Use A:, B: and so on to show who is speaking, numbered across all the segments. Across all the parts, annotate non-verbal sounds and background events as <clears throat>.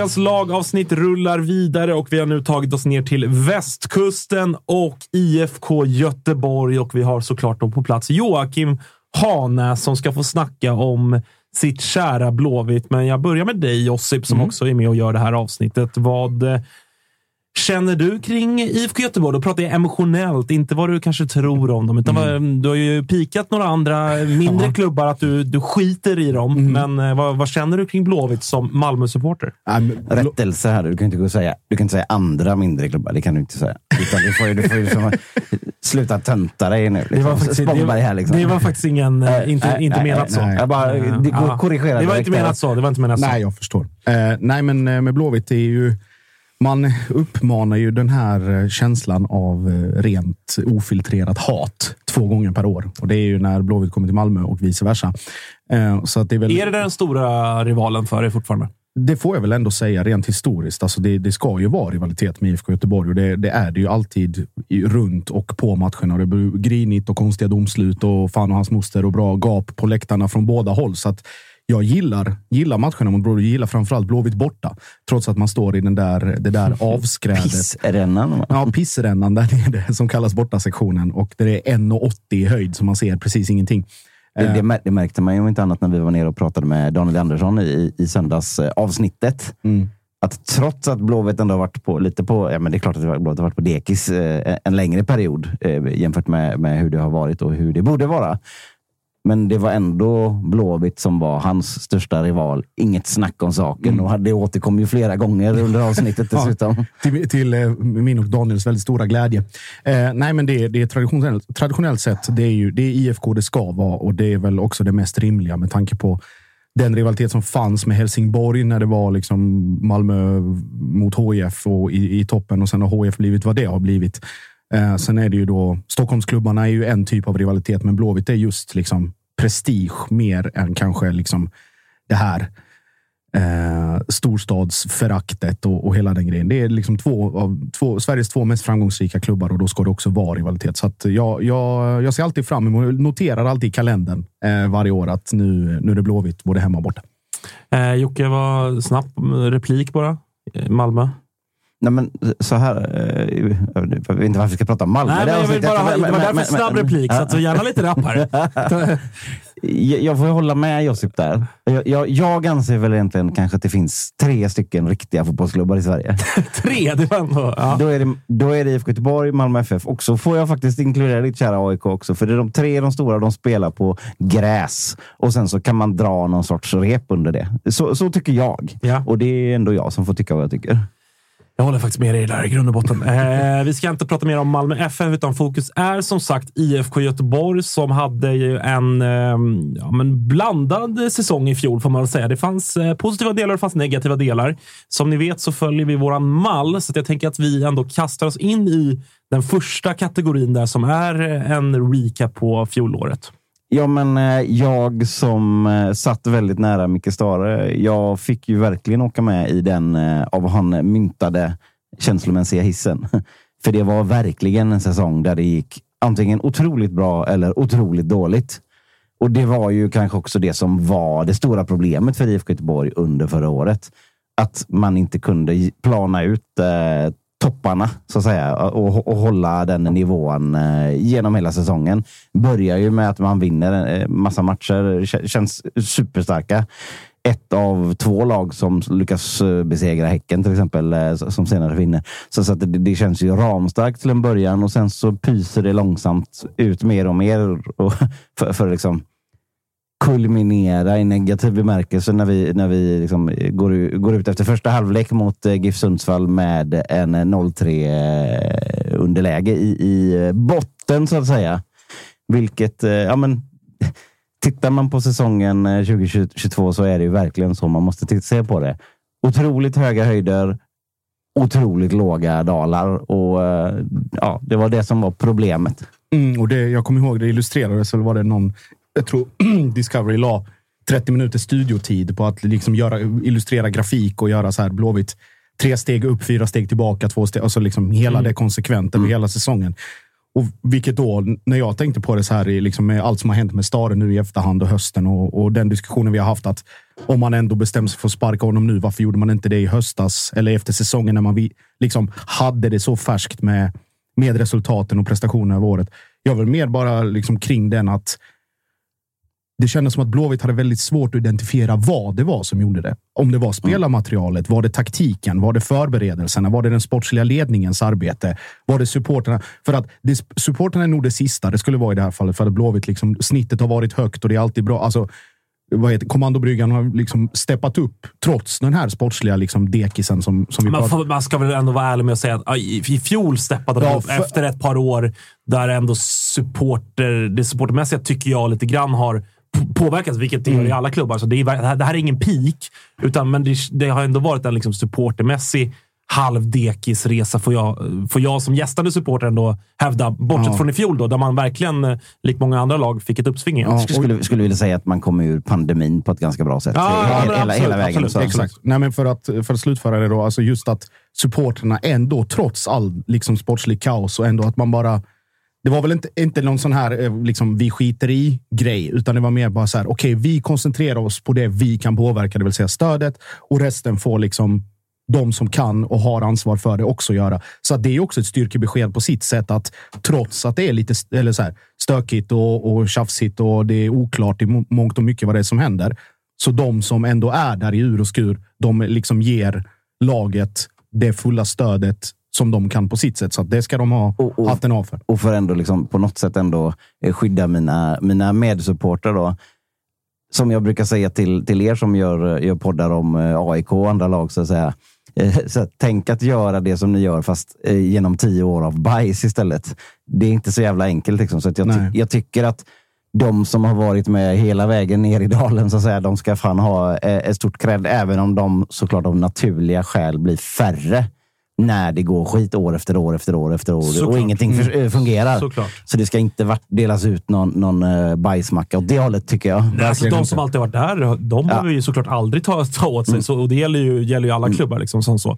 A: Totosvenskans lagavsnitt rullar vidare och vi har nu tagit oss ner till västkusten och IFK Göteborg och vi har såklart då på plats Joakim Hanäs som ska få snacka om sitt kära Blåvitt. Men jag börjar med dig Josip som också är med och gör det här avsnittet. Vad eh, känner du kring IFK Göteborg? Då pratar jag emotionellt, inte vad du kanske tror om dem. Utan vad, du har ju pikat några andra mindre klubbar att du, du skiter i dem. Men eh, vad, vad känner du kring Blåvitt som Malmö-supporter?
B: Rättelse här. Du kan inte gå och säga, du kan inte säga andra mindre klubbar. Det kan du inte säga. Utan du får ju, du får ju liksom, sluta tönta dig nu. Liksom.
A: Det var faktiskt,
B: Spångberg här liksom.
A: det var faktiskt ingen, eh, inte,
B: Nej,
A: inte
B: nej,
A: menat så.
B: Jag bara det,
A: Ja.
B: korrigera
A: Det var inte menat så. Det var inte menat så.
C: Nej, jag förstår. Eh, nej, men med Blåvitt är ju... Man uppmanar ju den här eh, känslan av eh, rent ofiltrerat hat två gånger per år. Och Det är ju när Blåvitt kommer till Malmö och vice versa. Eh, så att det är väl...
A: Är det den stora rivalen för dig fortfarande?
C: Det får jag väl ändå säga rent historiskt. Alltså det, det ska ju vara rivalitet med IFK Göteborg och det, det är det ju alltid runt och på matcherna. Det blir grinigt och konstiga domslut och fan och hans moster och bra gap på läktarna från båda håll. Så att jag gillar, gillar matcherna mot Blåvitt. Jag gillar framförallt Blåvitt borta. Trots att man står i den där, det där <laughs> avskrädet.
B: Pissrännan. va?
C: Ja, pissrännan där nere som kallas bortasektionen. Och det är 1,80 i höjd så man ser precis ingenting.
B: Det, det, mär- det märkte man ju om inte annat när vi var nere och pratade med Daniel Andersson i, i söndags eh, avsnittet. Att trots att Blåvitt ändå har varit på lite på, ja men det är klart att Blåvitt har varit på dekis eh, en längre period eh, jämfört med, med hur det har varit och hur det borde vara. Men det var ändå Blåvitt som var hans största rival. Inget snack om saken. Och det återkom ju flera gånger under avsnittet <laughs> dessutom.
C: Till, till eh, min och Daniels väldigt stora glädje. Eh, nej, men det, det är traditionellt, traditionellt sett, det är, ju, det är IFK det ska vara och det är väl också det mest rimliga med tanke på den rivalitet som fanns med Helsingborg när det var liksom Malmö mot HIF och i, i toppen och sen har HIF blivit vad det har blivit. Eh, sen är det ju då Stockholmsklubbarna är ju en typ av rivalitet, men Blåvitt är just liksom prestige mer än kanske liksom det här eh, storstadsföraktet och, och hela den grejen. Det är liksom två av två, Sveriges två mest framgångsrika klubbar och då ska det också vara rivalitet. Så att jag, jag, jag ser alltid fram emot, noterar alltid i kalendern eh, varje år att nu, nu är det Blåvitt både hemma och borta.
A: Eh, Jocke, var snabb replik bara. Eh, Malmö.
B: Nej, men så här... eh, Jag vet inte varför vi ska prata om Malmö.
A: Nej, men jag vill bara ha, det var därför snabb replik, så gärna lite rapp här. <laughs>
B: Jag får hålla med Josip där. Jag, jag, jag anser väl egentligen kanske att det finns tre stycken riktiga fotbollsklubbar i Sverige. <laughs>
A: Tre, det var ändå... Ja.
B: Då, är det, då är det IFK Göteborg, Malmö FF och så får jag faktiskt inkludera ditt kära AIK också. För det är de tre de stora, de spelar på gräs. Och sen så kan man dra någon sorts rep under det. Så, så tycker jag.
A: Ja.
B: Och det är ändå jag som får tycka vad jag tycker.
A: Jag håller faktiskt med dig där i grund och botten. Eh, vi ska inte prata mer om Malmö FF, utan fokus är som sagt IFK Göteborg som hade ju en eh, ja, men blandad säsong i fjol får man säga. Det fanns eh, positiva delar och det fanns negativa delar. Som ni vet så följer vi våran mall, så att jag tänker att vi ändå kastar oss in i den första kategorin där som är en recap på fjolåret.
B: Ja, men eh, jag som eh, satt väldigt nära Micke Stare, jag fick ju verkligen åka med i den eh, av han myntade känslomässiga hissen. <laughs> För det var verkligen en säsong där det gick antingen otroligt bra eller otroligt dåligt. Och det var ju kanske också det som var det stora problemet för IFK Göteborg under förra året. Att man inte kunde plana ut eh, topparna så att säga och, och hålla den nivån eh, genom hela säsongen. Börjar ju med att man vinner en massa matcher, känns superstarka. Ett av två lag som lyckas eh, besegra Häcken till exempel, som senare vinner. Så, så att det, det känns ju ramstarkt till en början och sen så pyser det långsamt ut mer och mer och <laughs> för, för liksom kulminera i negativ bemärkelse när vi, när vi liksom går, går ut efter första halvlek mot eh, GIF Sundsvall med en eh, 0-3 eh, underläge i, i botten så att säga. Vilket, ja men, <laughs> tittar man på säsongen 2022 så är det ju verkligen så man måste titta- se på det. Otroligt höga höjder, otroligt låga dalar och ja, det var det som var problemet.
C: Mm, och det, jag kommer ihåg, det illustrerades, eller var det någon, jag tror <clears throat> Discovery la 30 minuter studiotid på att liksom göra, illustrera grafik och göra så här Blåvitt. Tre steg upp, fyra steg tillbaka, två steg. Alltså liksom hela det konsekvent över hela säsongen. Och vilket då, när jag tänkte på det så här, liksom med allt som har hänt med Stare nu i efterhand och hösten och, och den diskussionen vi har haft att om man ändå bestämde sig för att sparka honom nu, varför gjorde man inte det i höstas eller efter säsongen när man vi, liksom hade det så färskt med, med resultaten och prestationerna över året. Jag vill mer bara liksom kring den att det kändes som att Blåvitt hade väldigt svårt att identifiera vad det var som gjorde det. Om det var spelarmaterialet, var det taktiken, var det förberedelserna, var det den sportsliga ledningens arbete, var det supporterna? För att det, supporterna är nog det sista det skulle vara i det här fallet, för att Blåvitt liksom, snittet har varit högt och det är alltid bra. Alltså, vad heter, kommandobryggan har liksom steppat upp trots den här sportsliga liksom, dekisen som, som vi
A: Man, man ska väl ändå vara ärlig med att säga att i, i fjol steppade de
C: Ja,
A: upp
C: för-
A: efter ett par år där ändå supporter, det supportermässiga tycker jag lite grann har p- påverkats, vilket det gör
C: Mm.
A: i alla klubbar. Så det, är, det här- är ingen peak, utan, men det, det har ändå varit en liksom supportermässig halvdekisresa får jag, får jag som gästande supporter ändå hävda. Bortsett
C: Ja.
A: från i fjol då, där man verkligen, eh, likt många andra lag, fick ett uppsving igen.
C: Ja,
B: Jag skulle, skulle vilja säga att man kommer ur pandemin på ett ganska bra sätt.
A: Ja,
B: hela,
A: ja, men
B: hela,
A: absolut,
B: hela vägen.
A: absolut,
B: Så,
C: Exakt. Nej, men för, att, för att slutföra det då, alltså just att supporterna ändå, trots all liksom, sportslig kaos och ändå att man bara... Det var väl inte, inte någon sån här eh, liksom, vi skiter i-grej, utan det var mer bara så här, okej, vi koncentrerar oss på det vi kan påverka, det vill säga stödet och resten får liksom de som kan och har ansvar för det också göra. Så att det är också ett styrkebesked på sitt sätt att trots att det är lite eller så här, stökigt och, och tjafsigt och det är oklart i mångt och mycket vad det är som händer. Så de som ändå är där i ur och skur, de liksom ger laget det fulla stödet som de kan på sitt sätt. Så det ska de ha
B: Och- och-
C: hatten av för.
B: och för ändå liksom på något sätt ändå eh, skydda mina, mina medsupportrar. Då. Som jag brukar säga till, till er som gör, gör poddar om eh, AIK och andra lag. Så att säga. Eh, Så tänk att göra det som ni gör, fast eh, genom tio år av bajs istället. Det är inte så jävla enkelt. Liksom. Så jag, ty- jag tycker att de som har varit med hela vägen ner i dalen, så att säga, de ska fan ha eh, ett stort cred, även om de såklart av naturliga skäl blir färre när det går skit år efter år efter år efter år
A: Såklart.
B: och ingenting eh, fungerar.
A: Såklart.
B: Så det ska inte delas ut någon, någon uh, bajsmacka åt det hållet, tycker jag.
A: Nej, alltså, de som alltid varit där, de behöver ju såklart aldrig ta, ta åt sig. Så, och det gäller ju, gäller ju alla klubbar. Liksom, som så.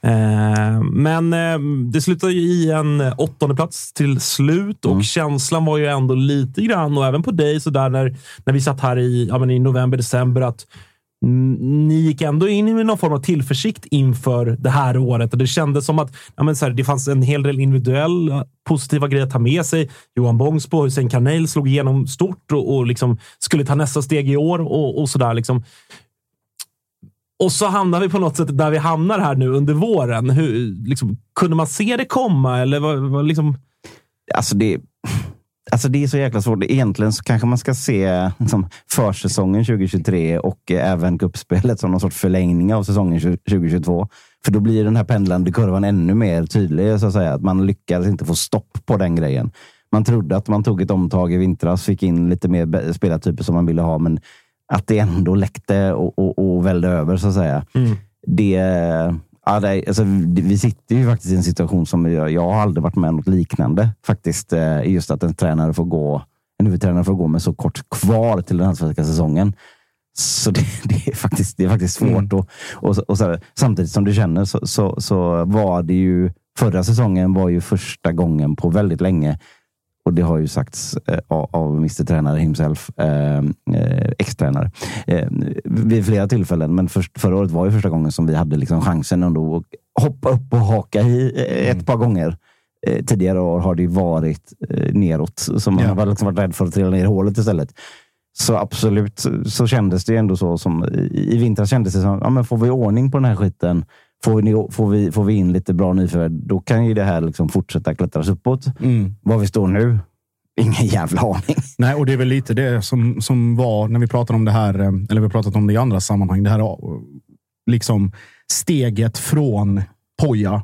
A: Eh, men eh, det slutade ju i en åttonde plats till slut och känslan var ju ändå lite grann, och även på dig, så där när, när vi satt här i, ja, men i november, december, att ni gick ändå in med någon form av tillförsikt inför det här året och det kändes som att ja, men så här, det fanns en hel del individuella positiva grejer att ta med sig. Johan Bångsbo och Hussein Kanel slog igenom stort och, och liksom skulle ta nästa steg i år och, och sådär. Liksom. Och så hamnar vi på något sätt där vi hamnar här nu under våren. Hur, liksom, kunde man se det komma eller vad, vad liksom?
B: Alltså det, alltså det är så jäkla svårt. Egentligen så kanske man ska se liksom, försäsongen 2023 och även kuppspelet som någon sorts förlängning av säsongen 2022. För då blir den här pendlande kurvan ännu mer tydlig. Så att, säga. att Man lyckades inte få stopp på den grejen. Man trodde att man tog ett omtag i vintras, fick in lite mer spelartyper som man ville ha, men att det ändå läckte och, och, och välde över, så att säga. Mm. Det, ja, det, alltså, vi sitter ju faktiskt i en situation som jag, jag har aldrig varit med om något liknande. Faktiskt, eh, just att en tränare får gå en huvudtränare får gå med så kort kvar till den allsvenska säsongen. Så det, <laughs> det, är faktiskt, det är faktiskt svårt. Mm. Och, och, och så, samtidigt som du känner så, så, så, var det ju förra säsongen var ju första gången på väldigt länge och det har ju sagts eh, av Mr Tränare himself, eh, eh, ex-tränare, eh, vid flera tillfällen. Men först, förra året var ju första gången som vi hade liksom chansen ändå att hoppa upp och haka i eh, ett mm. par gånger. Eh, tidigare år har det varit eh, neråt, så man ja. har liksom varit rädd för att trilla ner i hålet istället. Så absolut så kändes det ändå så. som I vintras kändes det som, ja, men får vi ordning på den här skiten Får vi, får vi, får vi in lite bra nyförvärv, då kan ju det här liksom fortsätta klättras uppåt. Mm. Var vi står nu, ingen jävla aning.
C: Nej, och det är väl lite det som, som var när vi pratade om det här, eh, eller vi pratat om det i andra sammanhang. Det här eh, liksom steget från Poja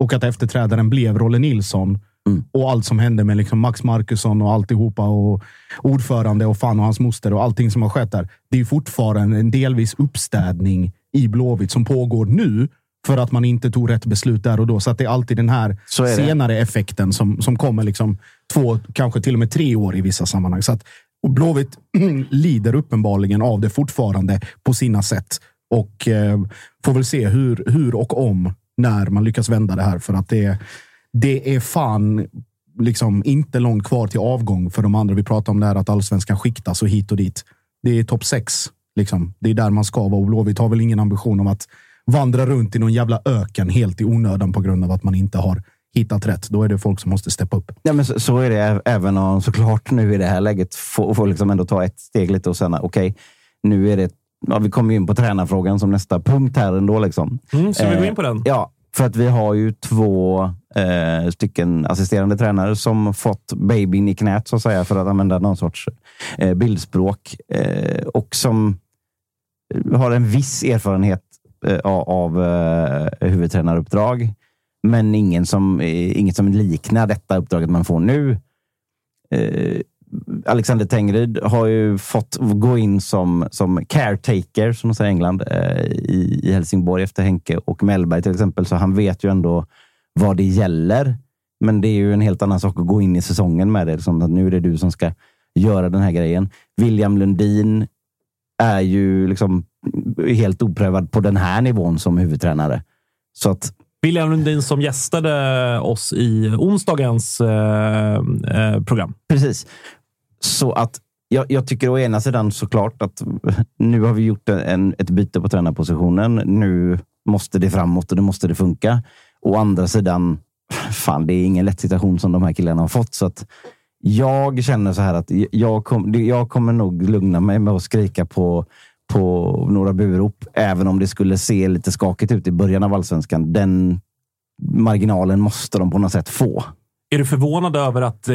C: och att efterträdaren blev Rolle Nilsson. Mm. Och allt som hände med liksom Max Markusson och alltihopa och ordförande och fan och hans moster och allting som har skett där. Det är fortfarande en delvis uppstädning i Blåvitt som pågår nu för att man inte tog rätt beslut där och då. Så att det är alltid den här senare effekten som, som kommer liksom två, kanske till och med tre år i vissa sammanhang. Så att, och Blåvitt <clears throat> lider uppenbarligen av det fortfarande på sina sätt och eh, får väl se hur, hur och om när man lyckas vända det här. För att det, det är fan liksom inte långt kvar till avgång för de andra. Vi pratar om det här att allsvenskan skiktas och hit och dit. Det är topp sex. Liksom. Det är där man ska vara och Blåvitt har väl ingen ambition om att vandra runt i någon jävla öken helt i onödan på grund av att man inte har hittat rätt. Då är det folk som måste steppa upp.
B: Ja, men så, så är det även om såklart nu i det här läget får, får liksom ändå ta ett steg lite och sen okej, okay, nu är det Ja, vi kommer in på tränarfrågan som nästa punkt här ändå. Liksom.
A: Mm, så vi går in på den? Eh,
B: ja, för att vi har ju två eh, stycken assisterande tränare som fått babyn i knät, så att säga, för att använda någon sorts eh, bildspråk. Eh, och som har en viss erfarenhet Eh, av eh, huvudtränaruppdrag. Men ingen som, eh, inget som liknar detta uppdraget man får nu. Eh, Alexander Tengryd har ju fått gå in som, som caretaker, som de säger i England, eh, i, i Helsingborg efter Henke och Mellberg till exempel. Så han vet ju ändå vad det gäller. Men det är ju en helt annan sak att gå in i säsongen med det. Liksom att nu är det du som ska göra den här grejen. William Lundin är ju liksom helt oprövad på den här nivån som huvudtränare. Så att
A: William Lundin som gästade oss i onsdagens eh, eh, program.
B: Precis. Så att jag, jag, tycker å ena sidan såklart att nu har vi gjort en, ett byte på tränarpositionen. Nu måste det framåt och det måste det funka. Å andra sidan, fan, det är ingen lätt situation som de här killarna har fått. Så att jag känner så här att jag, kom, jag kommer nog lugna mig med att skrika på på några burop, även om det skulle se lite skakigt ut i början av allsvenskan. Den marginalen måste de på något sätt få.
A: Är du förvånad över att eh,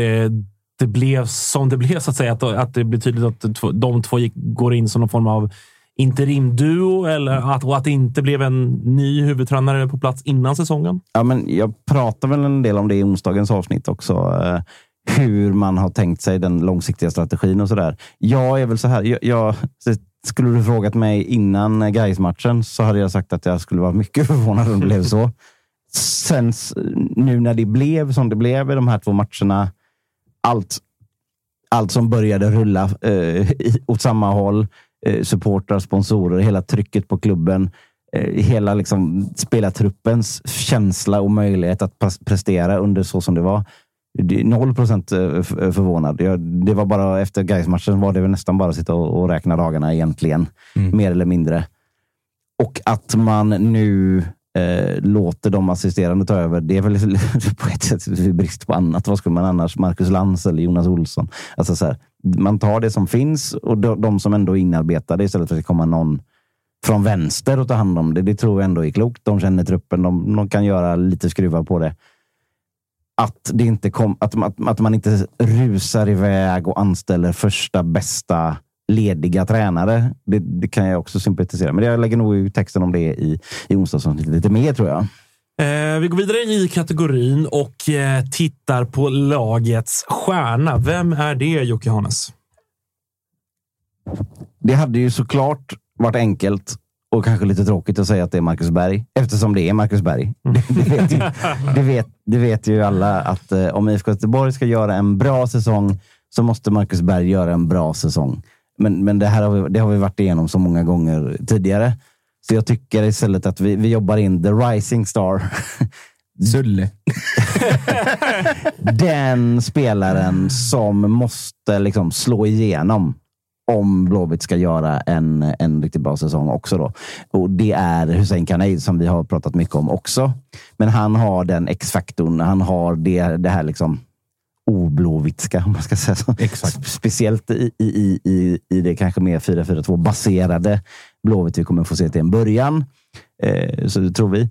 A: det blev som det <laughs> blev, så att säga? Att, att det blir tydligt att de två gick, går in som någon form av interimduo eller att, och att det inte blev en ny huvudtränare på plats innan säsongen?
B: Ja, men jag pratade väl en del om det i onsdagens avsnitt också. Hur man har tänkt sig den långsiktiga strategin och sådär. Jag är väl så här. Jag, jag, skulle du frågat mig innan gais matchen så hade jag sagt att jag skulle vara mycket <laughs> förvånad om det blev så. Sen nu när det blev som det blev i de här två matcherna. Allt, allt som började rulla eh, åt samma håll. Eh, supportrar, sponsorer, hela trycket på klubben. Eh, hela liksom, spelartruppens känsla och möjlighet att prestera under så som det var. Noll procent eh, f- förvånad. Jag, det var bara efter Gais-matchen var det väl nästan bara att sitta och, och räkna dagarna egentligen. Mer eller mindre. Och att man nu eh, låter de assisterande ta över, det är väl <laughs> på ett sätt brist på annat. Vad skulle man annars? Marcus Lantz eller Jonas Olsson? Alltså så här, man tar det som finns och de, de som ändå är inarbetade istället för att det kommer någon från vänster och ta hand om det. Det tror jag ändå är klokt. De känner truppen. De, de kan göra lite skruvar på det. Att, det inte kom, att, att, att man inte rusar iväg och anställer första bästa lediga tränare. Det, det kan jag också sympatisera med. Jag lägger nog ut texten om det i, i onsdagsavsnittet lite mer tror jag.
A: Eh, vi går vidare i kategorin och eh, tittar på lagets stjärna. Vem är det, Jocke Hanes?
B: Det hade ju såklart varit enkelt och kanske lite tråkigt att säga att det är Marcus Berg, eftersom det är Marcus Berg. Det, det, vet, ju, <laughs> det, vet, det vet ju alla att eh, om IFK Göteborg ska göra en bra säsong så måste Marcus Berg göra en bra säsong. Men, men det här har vi, det har vi varit igenom så många gånger tidigare. Så jag tycker istället att vi, vi jobbar in the rising star. <laughs>
C: Sulle. <laughs>
B: Den spelaren som måste liksom slå igenom om Blåvitt ska göra en, en riktigt bra säsong också. Då. Och Det är Hussein Kaneid som vi har pratat mycket om också. Men han har den X-faktorn. Han har det, det här liksom oblåvitska, om man ska säga så.
C: Exakt.
B: Speciellt i, i, i, i det kanske mer 4-4-2 baserade Blåvitt vi kommer få se till en början. Eh, så det tror vi.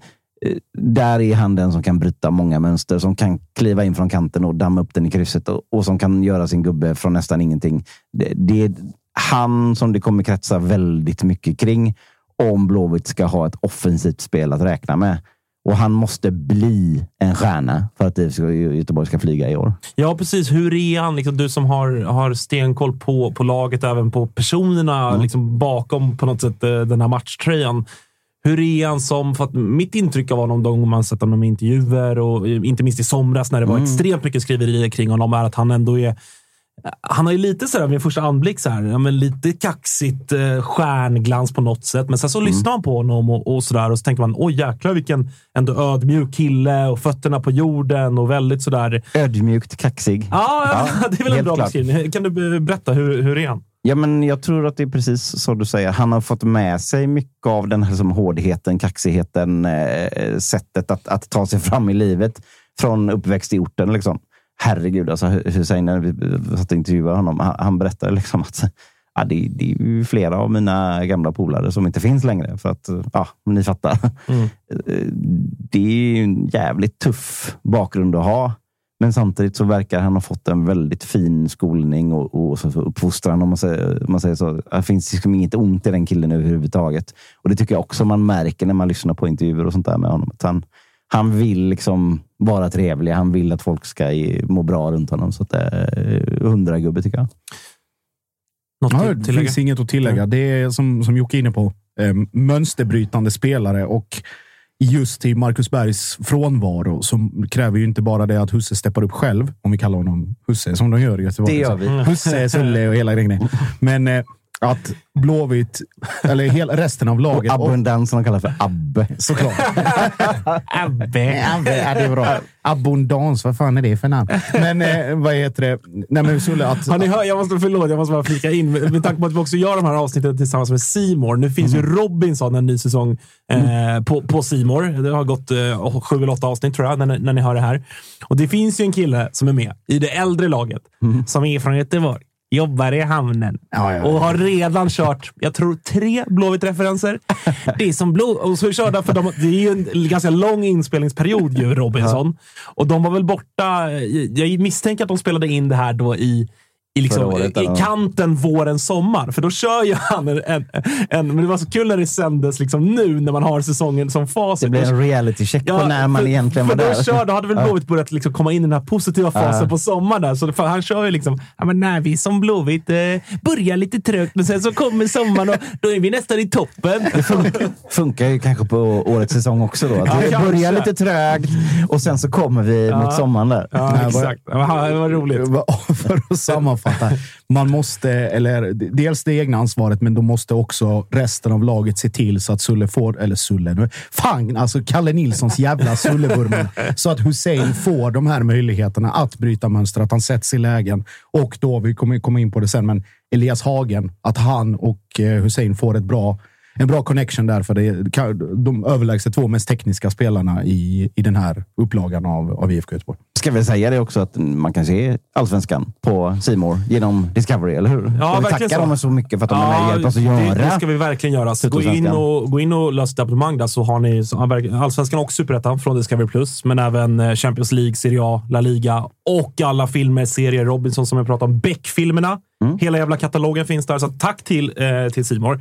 B: Eh, Där är han den som kan bryta många mönster, som kan kliva in från kanten och damma upp den i krysset och, och som kan göra sin gubbe från nästan ingenting. Det, det han som det kommer kretsa väldigt mycket kring om Blåvitt ska ha ett offensivt spel att räkna med. Och han måste bli en stjärna för att Göteborg ska flyga i år.
A: Ja, precis. Hur är han? Liksom, du som har, har stenkoll på, på laget, även på personerna liksom, bakom på något sätt eh, den här matchtröjan. Hur är han som... För att mitt intryck av honom, de man sett honom i intervjuer och eh, inte minst i somras när det var extremt mycket skriverier kring honom, är att han ändå är han har ju lite sådär vid första anblick, så här, ja, men lite kaxigt eh, stjärnglans på något sätt. Men sen så lyssnar man på honom och, och sådär och så tänker man, oj jäklar vilken ändå ödmjuk kille och fötterna på jorden och väldigt sådär.
B: Ödmjukt kaxig.
A: Ja,
B: Ja, <laughs>
A: det är väl en bra
B: klart.
A: beskrivning. Kan du be- berätta, hur, hur är han?
B: Ja, men jag tror att det är precis så du säger. Han har fått med sig mycket av den här som hårdheten, kaxigheten, eh, sättet att, att ta sig fram i livet från uppväxt i orten. Liksom. Herregud, alltså Hussein, när vi satt och intervjuade honom, han, han berättade liksom att ja, det, det är ju flera av mina gamla polare som inte finns längre. För att, ja, ni fattar.
A: Mm.
B: Eh, Det är ju en jävligt tuff bakgrund att ha. Men samtidigt så verkar han ha fått en väldigt fin skolning och, och så uppfostran. Om man säger, om man säger så. Det finns liksom inget ont i den killen överhuvudtaget. Och det tycker jag också man märker när man lyssnar på intervjuer och sånt där med honom. Att han, han vill liksom vara trevlig. Han vill att folk ska i- må bra runt honom. Så att det är hundra gubbe tycker jag.
A: Något
C: Ja, det
A: tillägga?
C: finns inget att tillägga. Det är som, som Jocke är inne på, eh, mönsterbrytande spelare och just i Marcus Bergs frånvaro så kräver ju inte bara det att Husse steppar upp själv, om vi kallar honom Husse, som de gör i Göteborg.
B: Det gör vi.
C: Husse, Sulle och hela grejen. <laughs> Men eh, att Blåvitt, eller hela, resten av
B: Och
C: laget...
B: abundans som de kallar för Abbe.
C: Såklart. <laughs>
A: Abbe.
C: Abbe, ja, det är bra. Abundans, vad fan är det för namn? Men eh, vad heter det? Nej, men Sulle, att,
A: Har ni hört, jag måste, förlåt, jag måste bara flika in. Med, med tanke på att vi också gör de här avsnitten tillsammans med Simor. Nu finns ju Robinson en ny säsong eh, på, på Simor. Det har gått eh, sju eller åtta avsnitt tror jag, när, ni- när ni hör det här. Och det finns ju en kille som är med i det äldre laget, som är från Göteborg. Jobbar i hamnen
C: Ja, ja, ja.
A: och har redan kört, jag tror, tre Blåvitt-referenser. Det är som blå... Och så körda för de, det är ju en ganska lång inspelningsperiod ju, Robinson. Och de var väl borta... Jag misstänker att de spelade in det här då i i, liksom,
B: året,
A: i kanten våren, sommar. För då kör ju han en, en, en... Men det var så kul när det sändes liksom nu, när man har säsongen som facit.
B: Det blir en reality check på när man
A: för,
B: egentligen
A: för
B: var
A: då
B: där.
A: Kör, då hade väl Blåvitt börjat liksom komma in i den här positiva fasen på sommaren. Där. Så det, för han kör ju liksom, ja, men när vi som Blåvitt eh, börjar lite trögt, men sen så kommer sommaren och då är vi nästan i toppen.
B: funkar ju kanske på årets säsong också. Då. Att
A: Ja,
B: det
A: kanske.
B: börjar lite trögt och sen så kommer vi mot sommaren där.
A: Ja, exakt. Ja, det var roligt.
C: För att sammanfatta fattar. man måste, eller dels det egna ansvaret, men då måste också resten av laget se till så att Sulle får, eller Sulle nu, fan alltså Kalle Nilssons jävla Sullevurmen, så att Hussein får de här möjligheterna att bryta mönster, att han sätts i lägen och då, vi kommer komma in på det sen, men Elias Hagen, att han och eh, Hussein får ett bra en bra connection där för det är de överlägset två mest tekniska spelarna i, i den här upplagan av, av IFK Göteborg.
B: Ska vi säga det också att man kan se allsvenskan på Simor genom Discovery, eller hur?
D: Ja,
B: vi tackar dem så mycket för att de ja, är med hjälper oss att göra.
D: Det, det ska vi verkligen göra. Så gå, in och, gå in och lös ett abonnemang där så har ni allsvenskan och superettan från Discovery Plus, men även eh, Champions League, Serie A, La Liga och alla filmer, serier, Robinson som vi pratade om, Beck-filmerna. Mm. Hela jävla katalogen finns där, så tack till, eh, till Simor.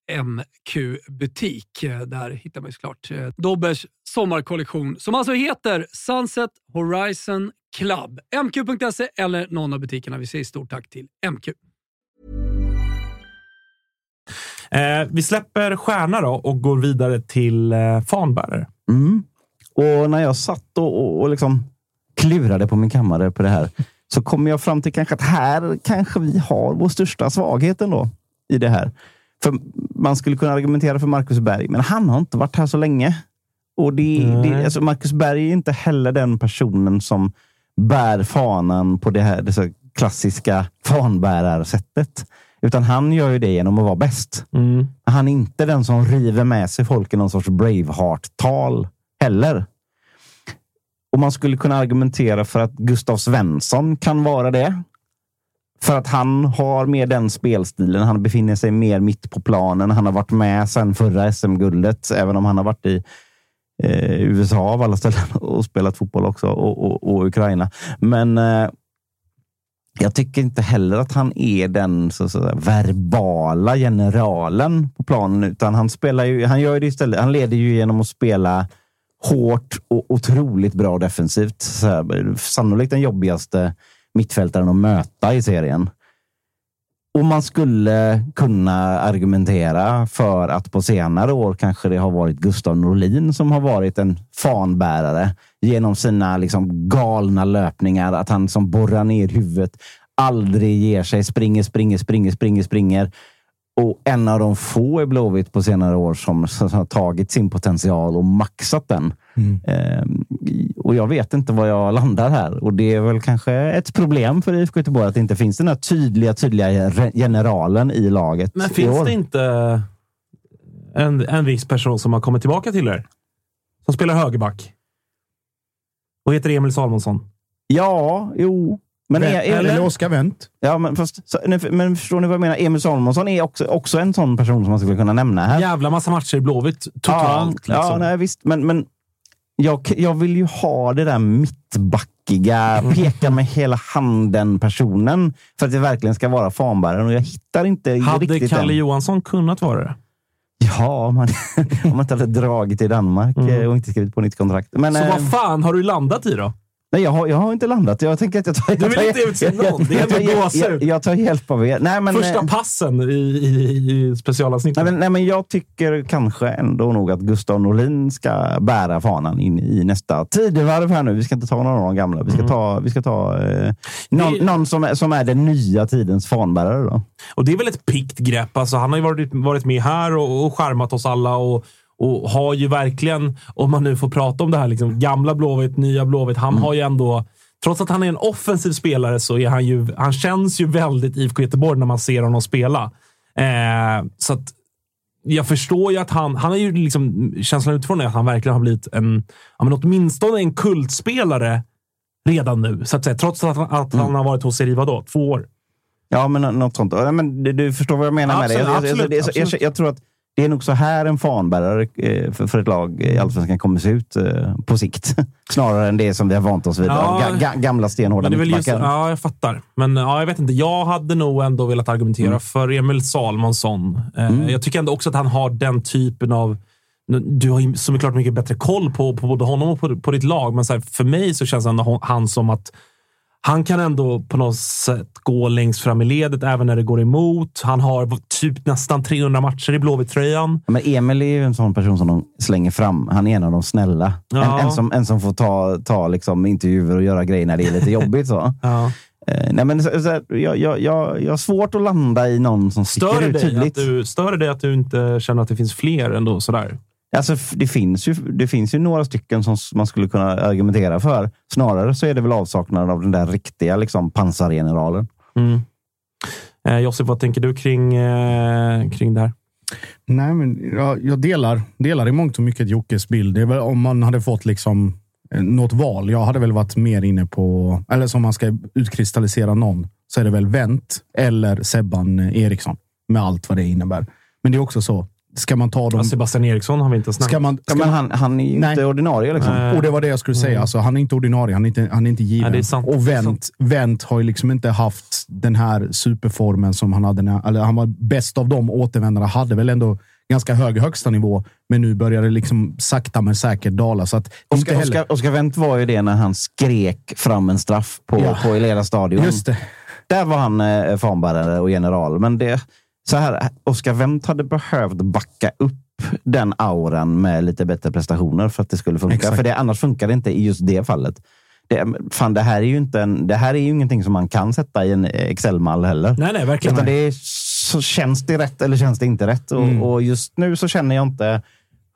E: MQ-butik. Eh, Där hittar man ju såklart eh, Dobbers sommarkollektion som alltså heter Sunset Horizon Club. MQ.se eller någon av butikerna. Vi säger stort tack till MQ.
A: Eh, vi släpper stjärna då och går vidare till eh, fanbärare.
B: Mm. Och när jag satt och, och, och liksom klurade på min kammare på det här så kom jag fram till kanske att här kanske vi har vår största svaghet ändå i det här. För man skulle kunna argumentera för Marcus Berg, men han har inte varit här så länge. Och det, det, alltså Marcus Berg är inte heller den personen som bär fanan på det här det så klassiska fanbärarsättet. Utan han gör ju det genom att vara bäst.
A: Mm.
B: Han är inte den som river med sig folk i någon sorts Braveheart-tal heller. Och man skulle kunna argumentera för att Gustav Svensson kan vara det. För att han har mer den spelstilen. Han befinner sig mer mitt på planen. Han har varit med sedan förra SM-guldet, även om han har varit i eh, USA av alla ställen <laughs> och spelat fotboll också och, och, och Ukraina. Men eh, jag tycker inte heller att han är den så, så, verbala generalen på planen, utan han spelar ju, han gör det istället. Han leder ju genom att spela hårt och otroligt bra defensivt. Så här, sannolikt den jobbigaste mittfältaren att möta i serien. Och man skulle kunna argumentera för att på senare år kanske det har varit Gustav Norlin som har varit en fanbärare genom sina liksom galna löpningar. Att han som borrar ner huvudet, aldrig ger sig, springer, springer, springer, springer, springer. Och en av de få i Blåvitt på senare år som, som har tagit sin potential och maxat den. Ehm, och jag vet inte var jag landar här. Och det är väl kanske ett problem för IFK Göteborg att det inte finns den här tydliga, tydliga generalen i laget.
A: Men finns
B: år.
A: det inte en, en viss person som har kommit tillbaka till er? Som spelar högerback? Och heter Emil Salomonsson?
B: Ja, jo. Men, är, är,
C: Eller Oskar Wendt.
B: ja, men, fast, så, men förstår ni vad jag menar? Emil Salomonsson är också, också en sån person som man skulle kunna nämna här.
A: Jävla massa matcher i Blåvitt totalt.
B: Ja,
A: liksom.
B: ja nej, visst. Men, men jag, jag vill ju ha det där mittbackiga, peka med hela handen-personen för att det verkligen ska vara fanbäraren. Och jag hittar inte
A: Hade
B: riktigt
A: Kalle
B: den.
A: Johansson kunnat vara det?
B: Ja, om man, <laughs> om man inte hade dragit till Danmark
A: Mm.
B: eh, och inte skrivit på nytt kontrakt. Men,
A: Så
B: eh,
A: vad fan har du landat i då?
B: Nej, jag har, jag har inte landat. Jag tänker att jag tar...
A: Du vill
B: jag
A: inte utse någon. Det är
B: jag, jag, jag, jag tar hjälp av er. Nej, men,
A: Första
B: eh,
A: passen i, i, i specialavsnittet.
B: Nej men, nej, men jag tycker kanske ändå nog att Gustav Norlin ska bära fanan in i nästa tidevarv här nu. Vi ska inte ta någon av de gamla. Vi ska ta, vi ska ta eh, någon,
A: Det-
B: någon som, är, som är den nya tidens fanbärare. Då.
A: Och det är väl ett pikt grepp. Alltså, han har ju varit, varit med här och, och skärmat oss alla och, och har ju verkligen, om man nu får prata om det här, liksom, gamla Blåvitt, nya Blåvitt. Han har ju ändå, trots att han är en offensiv spelare, så är han ju, han känns ju väldigt IFK Göteborg när man ser honom spela. Eh, så att jag förstår ju att han, han är ju liksom, känslan utifrån är att han verkligen har blivit en, ja, men åtminstone en kultspelare redan nu, så att säga. Trots att, han- att han har varit hos er i vadå, två år.
B: Ja, men nå- något sånt. Ja, Men du, du förstår vad jag menar med det.
A: Absolut,
B: Jag, jag,
A: absolut,
B: jag,
A: absolut.
B: jag tror att det är nog så här en fanbärare eh, för, ett lag i Allsvenskan kommer se ut eh, på sikt. <laughs> Snarare än det som vi har vant oss vid.
A: Ja.
B: Ga, ga, gamla stenhårda mittbackar.
A: ja, jag fattar. Men ja, jag vet inte. Jag hade nog ändå velat argumentera för Emil Salmonsson. Eh, Jag tycker ändå också att han har den typen av... Du har ju så klart mycket bättre koll på, på både honom och på, på ditt lag, men så här, för mig så känns ändå hon- han som att han kan ändå på något sätt gå längst fram i ledet även när det går emot. Han har typ nästan 300 matcher i Blåvitt-tröjan.
B: Men Emil är ju en sån person som de slänger fram. Han är en av de snälla.
A: Ja.
B: En, en, som, en som får ta, ta liksom intervjuer och göra grejer när det är lite jobbigt. Så. <laughs>
A: Ja.
B: Eh, nej, men så, så, här, jag, jag, jag, jag har svårt att landa i någon som
A: Stör,
B: sticker
A: det
B: ut
A: dig
B: tydligt.
A: att du, stör det dig att du inte känner att det finns fler ändå? Sådär?
B: Alltså, det, finns ju, det finns ju några stycken som man skulle kunna argumentera för. Snarare så är det väl avsaknaden av den där riktiga liksom, pansargeneralen.
A: Mm. Eh, Josef, vad tänker du kring, eh, kring det här?
C: Nej, men jag, jag delar, delar i mångt och mycket Jockes bild. Det är väl om man hade fått liksom eh, något val. Jag hade väl varit mer inne på, eller som man ska utkristallisera någon, så är det väl Wendt eller Sebban eh, Eriksson. Med allt vad det innebär. Men det är också så. Ska man ta dem...
A: Ja, Sebastian Eriksson har vi inte snackat
C: Ska man,
B: Ja, men han, han är ju
C: Nej.
B: inte ordinarie. Liksom.
A: Nej.
C: och det var det jag skulle säga. Alltså, han är inte ordinarie. Han är inte, han är inte given.
A: Det är sant.
C: Och Wendt, Wendt har ju liksom inte haft den här superformen som han hade. När, eller han var bäst av de återvändarna. Hade väl ändå ganska hög högsta nivå. Men nu börjar det liksom sakta men säkert dala. Så att
B: Oskar,
C: heller-
B: Oskar, Oskar Wendt var ju det när han skrek fram en straff på,
C: Ja.
B: på Eleda stadion.
C: Just det.
B: Där var han eh, fanbärare och general. Men det, så här, Oskar Wendt hade behövt backa upp den auran med lite bättre prestationer för att det skulle funka.
C: Exakt.
B: För det, annars funkar det inte i just det fallet. Det, fan, det, här är ju inte en, det här är ju ingenting som man kan sätta i en Excel-mall heller.
A: Nej, nej, verkligen.
B: Utan det är, så känns det rätt eller känns det inte rätt? Och,
C: Mm.
B: och just nu så känner jag inte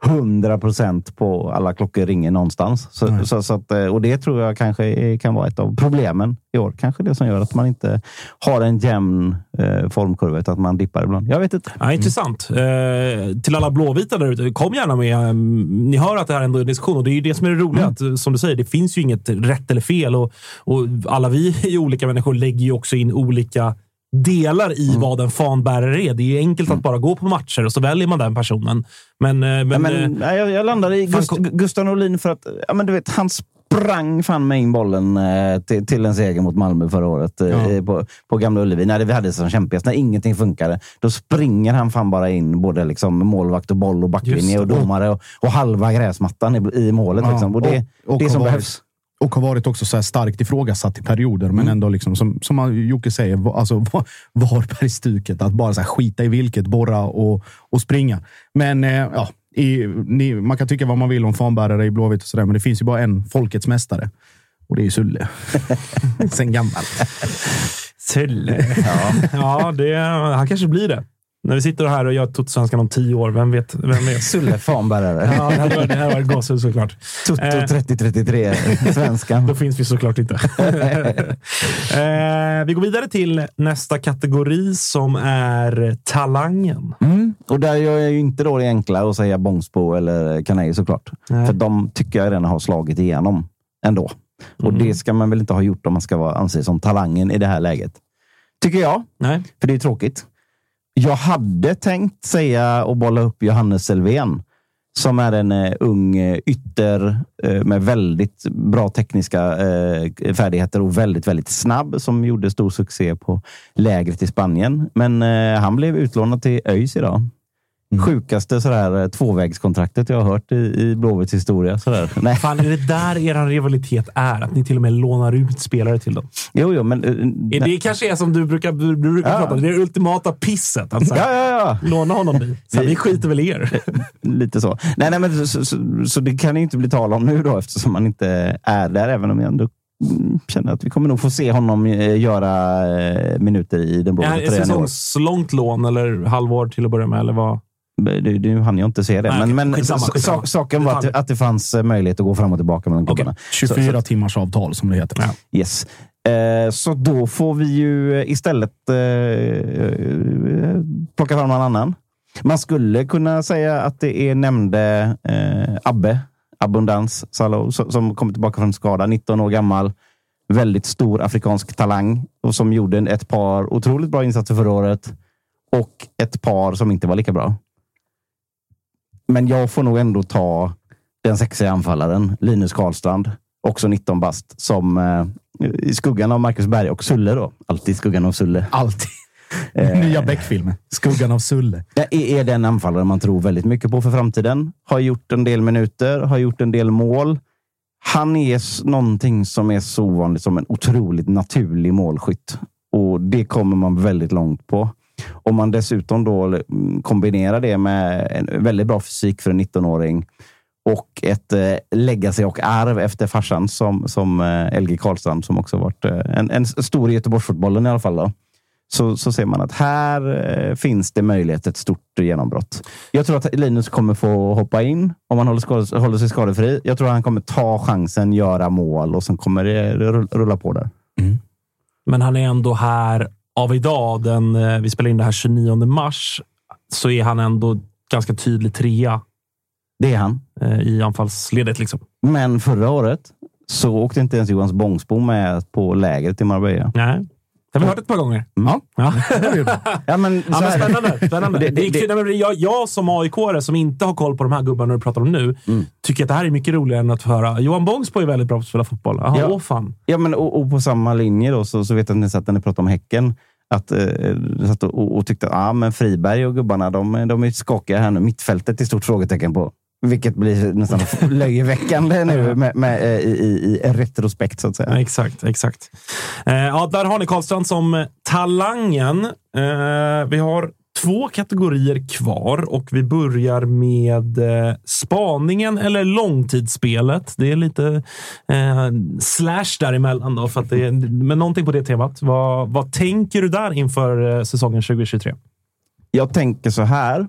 B: 100 procent på alla klockor ringer någonstans. Så, så, så att, eh, och det tror jag kanske kan vara ett av problemen i år. Kanske det som gör att man inte har en jämn eh, formkurva, utan att man dippar ibland. Jag vet inte.
A: Ja, intressant. Eh, till alla blåvita där ute, kom gärna med. Mm, Ni hör att det här ändå är en diskussion och det är ju det som är det roliga. Att, eh, som du säger, det finns ju inget rätt eller fel och, och alla vi <laughs> är olika människor lägger ju också in olika delar i vad en fanbärare är. Det är ju enkelt att bara gå på matcher och så väljer man den personen. Men, eh, men,
B: Men, men,
A: eh,
B: jag, jag landar i Gust, Gustav Norlin för att ja, men du vet, han sprang fan med in bollen eh, till, till en seger mot Malmö förra året eh,
C: Ja.
B: på, på Gamla Ullevi. När det vi hade som kämpigast, när ingenting funkade. Då springer han fan bara in både liksom målvakt och boll och backlinje och
A: det.
B: domare och, och halva gräsmattan i, i målet.
C: Ja,
B: Liksom. Och det,
C: och- och
B: det
C: har
B: som behövs.
C: Och har varit också så här starkt ifrågasatt i perioder, men ändå liksom, som, som Jocke säger, alltså, va- <laughs> Varbergsstuket. Att bara så här, skita i vilket, borra och, och springa. Men eh, ja, i, ni, man kan tycka vad man vill om fanbärare i Blåvitt och sådär, men det finns ju bara en folkets mästare. Och det är ju Sulle. <laughs> Sen gammalt.
A: Sulle. Ja, <laughs> ja det, han kanske blir det. När vi sitter här och gör Toto-svenskan om tio år, vem vet? Vem vet? <laughs>
B: Sulle fanbärare.
A: Ja, det varit, det hade varit gåshud såklart.
B: Toto
A: Eh.
B: 3033, svenskan. <laughs>
A: Då finns vi såklart inte. <laughs> eh, vi går vidare till nästa kategori som är talangen.
B: Mm. Och där gör jag ju inte då det enkla att säga Bångsbo eller Kanej såklart.
A: Nej.
B: För de tycker jag redan har slagit igenom ändå. Och
A: Mm.
B: det ska man väl inte ha gjort om man ska vara, anses som talangen i det här läget. Tycker jag.
A: Nej.
B: För det är tråkigt. Jag hade tänkt säga och bolla upp Johannes Selvén som är en eh, ung eh, ytter eh, med väldigt bra tekniska eh, färdigheter och väldigt, väldigt snabb som gjorde stor succé på lägret i Spanien. Men eh, han blev utlånad till ÖIS idag. Sjukaste sådär, eh, tvåvägskontraktet jag har hört i, i Blåvitts historia. Sådär. <laughs> Nej.
A: Fan, är det där er rivalitet är? Att ni till och med lånar ut spelare till dem?
B: Jo, jo, men... eh,
A: Är det kanske är som du brukar, du brukar
B: Ja.
A: prata om. Det är det ultimata pisset. Alltså,
B: Ja, ja, ja.
A: Låna honom. Så vi skiter väl i er.
B: Lite så. Nej, nej, men så, så, så det kan ju inte bli tal om nu då eftersom man inte är där. Även om jag ändå mm, känner att vi kommer nog få se honom eh, göra eh, minuter i den blå
A: Är det
B: tröjan i år.
A: säsongslångt lån eller halvår till att börja med? Eller vad?
B: Nu, nu hann jag inte se det,
A: Nej,
B: men, men
A: skitsamma,
B: sa-
A: skitsamma.
B: sa- saken var att, det- att det fanns eh, möjlighet att gå fram och tillbaka mellan klubbarna.
C: 24 timmars avtal som det heter.
B: Yes. Eh, så då får vi ju istället eh, plocka fram någon annan. Man skulle kunna säga att det är nämnde eh, Abbe, Abundans Salo, som, kommer tillbaka från skada, 19 år gammal. Väldigt stor afrikansk talang och som gjorde ett par otroligt bra insatser förra året och ett par som inte var lika bra. Men jag får nog ändå ta den sexiga anfallaren, Linus Karlstrand, också 19 bast, som eh, i skuggan av Marcus Berg och Sulle då. Alltid skuggan av Sulle.
C: Alltid. <laughs>
B: Eh.
C: Nya Beck-filmen. Skuggan av Sulle.
B: Det är, den anfallare man tror väldigt mycket på för framtiden. Har gjort en del minuter, har gjort en del mål. Han är någonting som är så ovanligt som en otroligt naturlig målskytt. Och det kommer man väldigt långt på. Om man dessutom då mm, kombinerar det med en väldigt bra fysik för en 19-åring och ett eh, legacy och arv efter farsan som, som eh, LG Karlstrand som också varit eh, en, en stor i Göteborgsfotbollen i alla fall. Då så, så ser man att här eh, finns det möjlighet till ett stort genombrott. Jag tror att Linus kommer få hoppa in om han håller, skade, håller sig skadefri. Jag tror att han kommer ta chansen, göra mål och sen kommer det rulla på där. Mm.
A: Men han är ändå här av idag. Den, eh, vi spelar in det här 29 mars. Så är han ändå ganska tydlig trea
B: Det är han.
A: eh, i anfallsledet. Liksom.
B: Men förra året så åkte inte ens Johans Bångsbo med på lägret i Marbella.
A: Nej. Det har vi hört ett par gånger.
B: Ja.
A: Ja. <laughs> <laughs>
B: Ja, men, så
A: Ja, men
B: här-
A: spännande.
B: Det-
A: Det,
B: det-
A: jag, jag som aik som inte har koll på de här gubbarna du pratar om nu,
B: Mm.
A: tycker att det här är mycket roligare än att höra Johan Bångsbo är väldigt bra på att spela fotboll. Jaha,
B: Ja.
A: åh fan.
B: Ja, men och, och på samma linje då, så, så vet jag att ni satt när ni pratade om Häcken. Att, eh, satt och, och tyckte att ah, men Friberg och gubbarna de, de är skakiga här nu. Mittfältet är stort frågetecken på. Vilket blir nästan löjeväckande nu med, med, eh, i, i, i retrospekt så att säga.
A: Ja, exakt, exakt. Eh, ja, där har ni Karlstrand som talangen. Eh, vi har två kategorier kvar och vi börjar med eh, spaningen eller långtidsspelet. Det är lite eh, slash däremellan, då, för att det är, men någonting på det temat. Vad, vad tänker du där inför eh, säsongen 2023?
B: Jag tänker så här.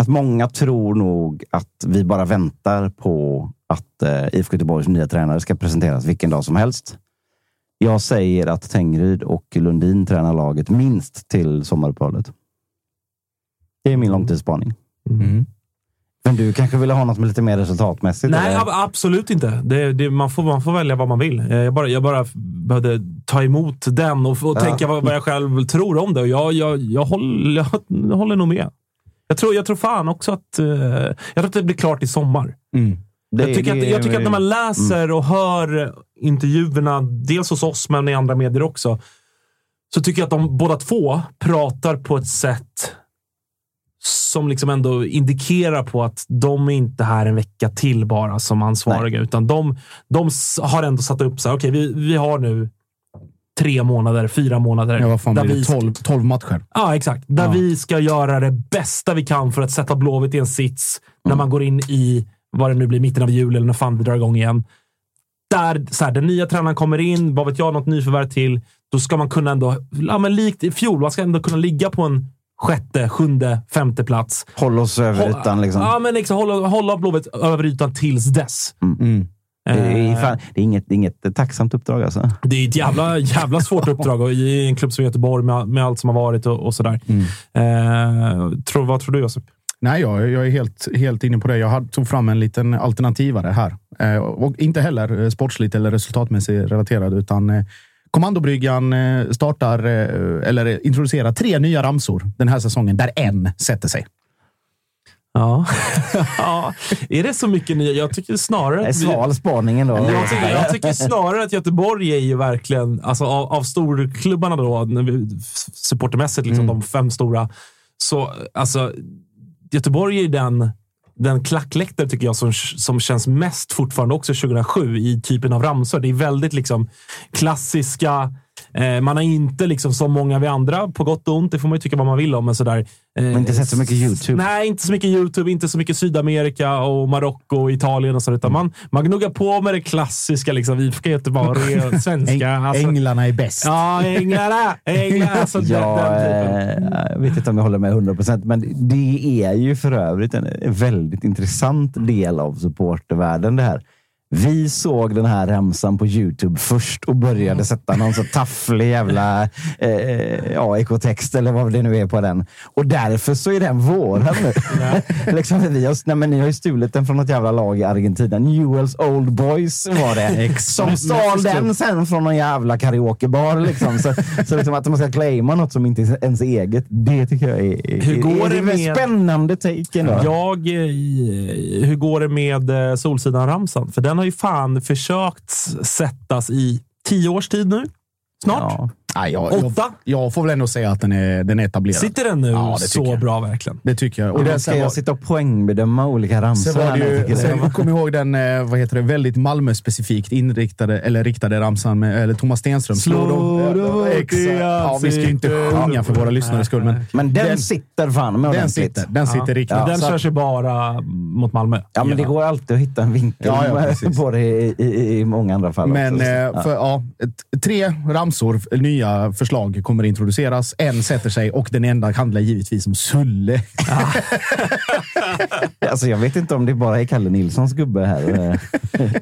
B: Att många tror nog att vi bara väntar på att eh, IFK Göteborgs nya tränare ska presenteras vilken dag som helst. Jag säger att Tengryd och Lundin tränar laget minst till sommaruppehållet. Det är min långtidsspaning.
C: Mm.
B: Men du kanske vill ha något med lite mer resultatmässigt?
A: Nej,
B: eller?
A: ab- absolut inte. Det, det, man, får, man får välja vad man vill. Eh, Jag bara, jag bara behövde ta emot den och, och
B: Ja.
A: tänka vad, vad jag själv tror om det. Och jag, jag, jag, håller, jag håller nog med. Jag tror, jag tror fan också att, eh, jag tror att det blir klart i sommar.
C: Mm.
B: Det-
A: jag, tycker
B: det-
A: att, jag tycker att när man läser och hör intervjuerna, dels hos oss men i andra medier också, så tycker jag att de båda två pratar på ett sätt som liksom ändå indikerar på att de är inte här en vecka till bara som ansvariga, utan de, de har ändå satt upp så här, okej, vi, vi har nu tre månader, fyra månader.
C: Ja, vad fan
A: där
C: blir det? 12, 12 matcher.
A: Ja, exakt. Där
C: Ja.
A: vi ska göra det bästa vi kan för att sätta Blåvitt i en sits när man går in i vad det nu blir, mitten av jul eller när fan vi drar igång igen. Där så här, den nya tränaren kommer in, vad vet jag, något nyförvärv till. Då ska man kunna ändå, ja, men likt i fjol, man ska ändå kunna ligga på en sjätte, sjunde, femte plats.
B: Håll oss över ytan. Liksom.
A: Ja, men liksom, hålla, hålla Blåvitt över ytan tills dess.
C: Mm.
B: Det, är,
A: Eh,
B: fan, det, är inget, det är inget tacksamt uppdrag alltså.
A: det är ett jävla, jävla svårt <laughs> uppdrag och i en klubb som Göteborg med, med allt som har varit och, och sådär. Eh, tror, vad tror du, Josip?
C: Nej, jag, jag är helt, helt inne på det. Jag tog fram en liten alternativare här. Eh, och inte heller eh, sportsligt eller resultatmässigt relaterad, utan eh, Kommandobryggan eh, startar, eh, eller introducerar tre nya ramsor den här säsongen, där en sätter sig.
A: Ja. <laughs> ja. Är det så mycket nya? Jag tycker snarare...
B: Det är sval spaningen då.
A: Jag tycker, jag tycker snarare att Göteborg är ju verkligen, alltså av, av storklubbarna då, supportermässigt, liksom, de fem stora, så alltså Göteborg är ju den, den klackläktare tycker jag som, som känns mest fortfarande också 2007 i typen av ramsor. Det är väldigt liksom klassiska man har inte, liksom som många vi andra, på gott och ont, det får man ju tycka vad man vill om, men sådär. Eh,
B: inte sett så mycket YouTube.
A: Nej, inte så mycket YouTube, inte så mycket Sydamerika och Marocko och Italien och så, utan man, man gnuggar på med det klassiska. Liksom, IFK Göteborg och svenska.
C: Äng,
A: Alltså,
C: Änglarna är bäst.
A: ja, änglarna! <laughs> änglarna alltså,
B: Ja, eh, jag vet inte om jag håller med 100 procent, men det är ju för övrigt en väldigt intressant del av supportervärlden det här. Vi såg den här ramsan på Youtube först och började sätta någon så tafflig jävla <laughs> eh, ja, ekotext eller vad det nu är på den. Och därför så är den våran nu. <laughs> liksom, vi har, nej, men ni har ju stulit den från något jävla lag i Argentina. Newells Old Boys var det. <laughs> som stal den sen från någon jävla karaokebar. Liksom. Så, så liksom att man ska claima något som inte är ens eget, det tycker jag är,
A: Hur går
B: är,
A: det med-
B: spännande take ändå.
A: Jag, eh, hur går det med eh, Solsidan-ramsan? För den har ju fan försökt sättas i tio års tid nu. Snart.
B: Ja.
C: Nej, jag, jag,
A: Åtta?
C: jag får väl ändå säga att den är, den är etablerad.
A: Sitter den nu
C: Ja,
A: så
C: jag.
A: bra verkligen?
C: Det tycker jag.
B: Och
C: sen
B: ska
C: var-
B: jag sitta och poängbedöma olika ramsor.
C: Sen var det ju, sen,
B: jag.
C: kom ihåg den eh, vad heter det, väldigt Malmö-specifikt inriktade, eller riktade ramsan med eller Thomas Stenström.
A: Slå
C: dem- Ja, vi ska ju inte sjunga för våra lyssnares skull, men
B: Men den,
C: den-
B: sitter fan med
C: den sitter, den sitter riktigt.
B: Ja,
A: den körs ju bara mot Malmö.
B: Ja, men det går alltid att hitta en vinkel
C: Ja, ja, precis. <laughs>
B: på det i, i, i många andra fall.
C: Men
B: också.
C: eh, för, ja, tre ramsor, nya förslag kommer introduceras. En sätter sig och den enda handlar givetvis om Sulle. <laughs>
B: alltså, jag vet inte om det bara är Kalle Nilssons gubbe här. <laughs>